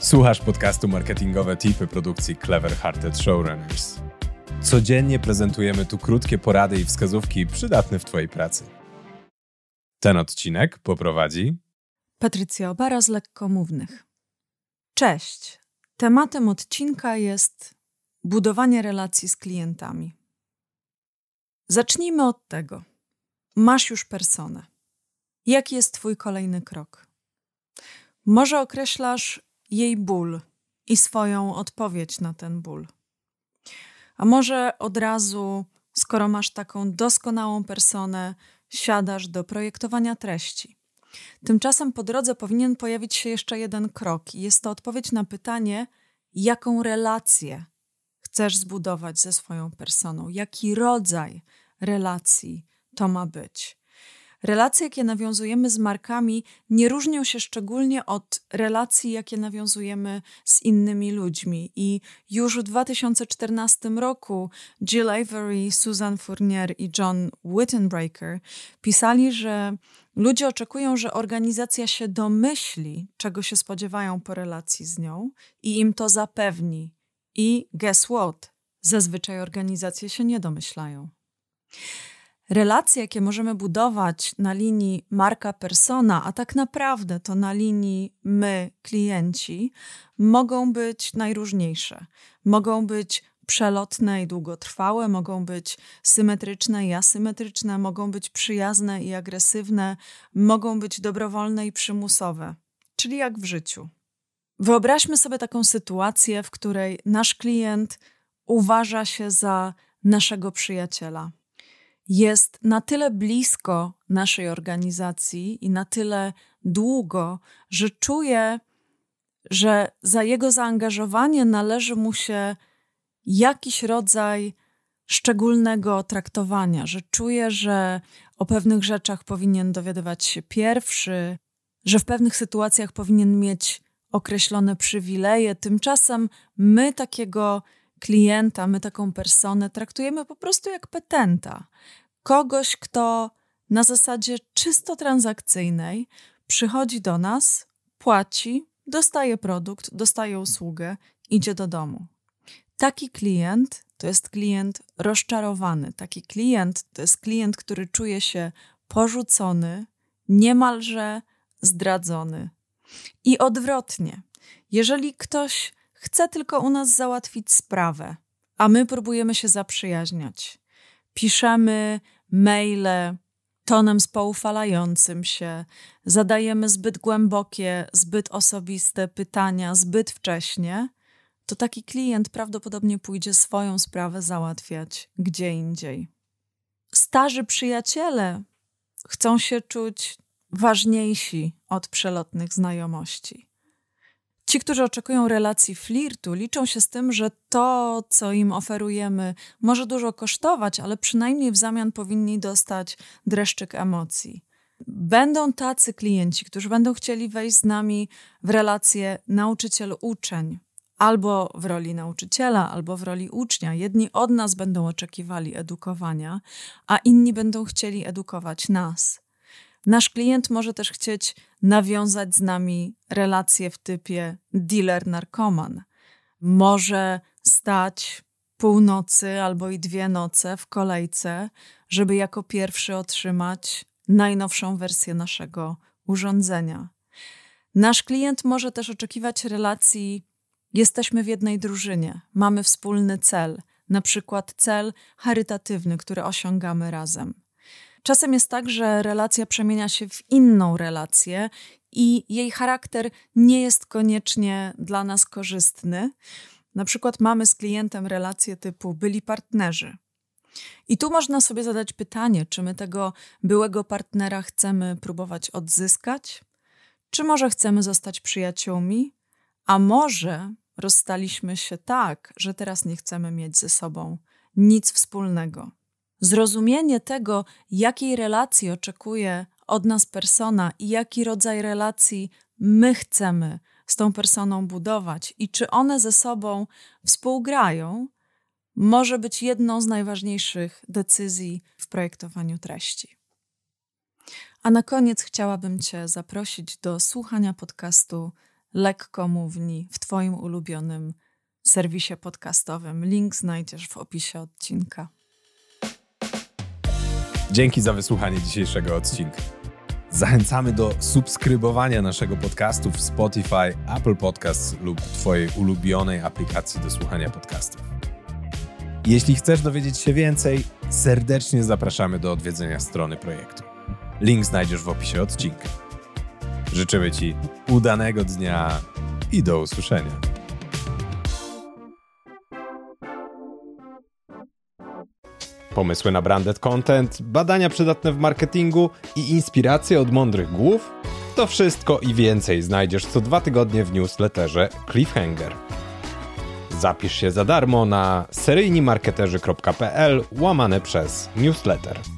Słuchasz podcastu Marketingowe Tipy produkcji Clever Hearted Showrunners. Codziennie prezentujemy tu krótkie porady i wskazówki przydatne w Twojej pracy. Ten odcinek poprowadzi Patrycja Obara z Lekkomównych. Cześć. Tematem odcinka jest budowanie relacji z klientami. Zacznijmy od tego. Masz już personę. Jaki jest Twój kolejny krok? Może określasz jej ból i swoją odpowiedź na ten ból. A może od razu, skoro masz taką doskonałą personę, siadasz do projektowania treści. Tymczasem po drodze powinien pojawić się jeszcze jeden krok, i jest to odpowiedź na pytanie, jaką relację chcesz zbudować ze swoją personą, jaki rodzaj relacji to ma być. Relacje, jakie nawiązujemy z markami, nie różnią się szczególnie od relacji, jakie nawiązujemy z innymi ludźmi. I już w 2014 roku Jill Avery, Susan Fournier i John Wittenbreaker pisali, że ludzie oczekują, że organizacja się domyśli, czego się spodziewają po relacji z nią i im to zapewni. I guess what? Zazwyczaj organizacje się nie domyślają. Relacje, jakie możemy budować na linii marka-persona, a tak naprawdę to na linii my-klienci, mogą być najróżniejsze. Mogą być przelotne i długotrwałe, mogą być symetryczne i asymetryczne, mogą być przyjazne i agresywne, mogą być dobrowolne i przymusowe, czyli jak w życiu. Wyobraźmy sobie taką sytuację, w której nasz klient uważa się za naszego przyjaciela jest na tyle blisko naszej organizacji i na tyle długo, że czuje, że za jego zaangażowanie należy mu się jakiś rodzaj szczególnego traktowania, że czuje, że o pewnych rzeczach powinien dowiadywać się pierwszy, że w pewnych sytuacjach powinien mieć określone przywileje. Tymczasem my takiego klienta, my taką personę traktujemy po prostu jak petenta. Kogoś, kto na zasadzie czysto transakcyjnej przychodzi do nas, płaci, dostaje produkt, dostaje usługę, idzie do domu. Taki klient to jest klient rozczarowany. Taki klient to jest klient, który czuje się porzucony, niemalże zdradzony. I odwrotnie, jeżeli ktoś chce tylko u nas załatwić sprawę, a my próbujemy się zaprzyjaźniać. Piszemy maile tonem spoufalającym się, zadajemy zbyt głębokie, zbyt osobiste pytania zbyt wcześnie, to taki klient prawdopodobnie pójdzie swoją sprawę załatwiać gdzie indziej. Starzy przyjaciele chcą się czuć ważniejsi od przelotnych znajomości. Ci, którzy oczekują relacji flirtu, liczą się z tym, że to, co im oferujemy, może dużo kosztować, ale przynajmniej w zamian powinni dostać dreszczyk emocji. Będą tacy klienci, którzy będą chcieli wejść z nami w relację nauczyciel-uczeń, albo w roli nauczyciela, albo w roli ucznia. Jedni od nas będą oczekiwali edukowania, a inni będą chcieli edukować nas. Nasz klient może też chcieć nawiązać z nami relacje w typie dealer-narkoman. Może stać północy albo i dwie noce w kolejce, żeby jako pierwszy otrzymać najnowszą wersję naszego urządzenia. Nasz klient może też oczekiwać relacji: jesteśmy w jednej drużynie, mamy wspólny cel, na przykład cel charytatywny, który osiągamy razem. Czasem jest tak, że relacja przemienia się w inną relację i jej charakter nie jest koniecznie dla nas korzystny. Na przykład mamy z klientem relację typu byli partnerzy. I tu można sobie zadać pytanie, czy my tego byłego partnera chcemy próbować odzyskać, czy może chcemy zostać przyjaciółmi, a może rozstaliśmy się tak, że teraz nie chcemy mieć ze sobą nic wspólnego. Zrozumienie tego, jakiej relacji oczekuje od nas persona i jaki rodzaj relacji my chcemy z tą personą budować i czy one ze sobą współgrają, może być jedną z najważniejszych decyzji w projektowaniu treści. A na koniec chciałabym Cię zaprosić do słuchania podcastu lekkomówni w Twoim ulubionym serwisie podcastowym. Link znajdziesz w opisie odcinka. Dzięki za wysłuchanie dzisiejszego odcinka. Zachęcamy do subskrybowania naszego podcastu w Spotify, Apple Podcasts lub Twojej ulubionej aplikacji do słuchania podcastów. Jeśli chcesz dowiedzieć się więcej, serdecznie zapraszamy do odwiedzenia strony projektu. Link znajdziesz w opisie odcinka. Życzymy Ci udanego dnia i do usłyszenia. Pomysły na branded content, badania przydatne w marketingu i inspiracje od mądrych głów? To wszystko i więcej znajdziesz co dwa tygodnie w newsletterze Cliffhanger. Zapisz się za darmo na seryjnimarketerzy.pl łamane przez newsletter.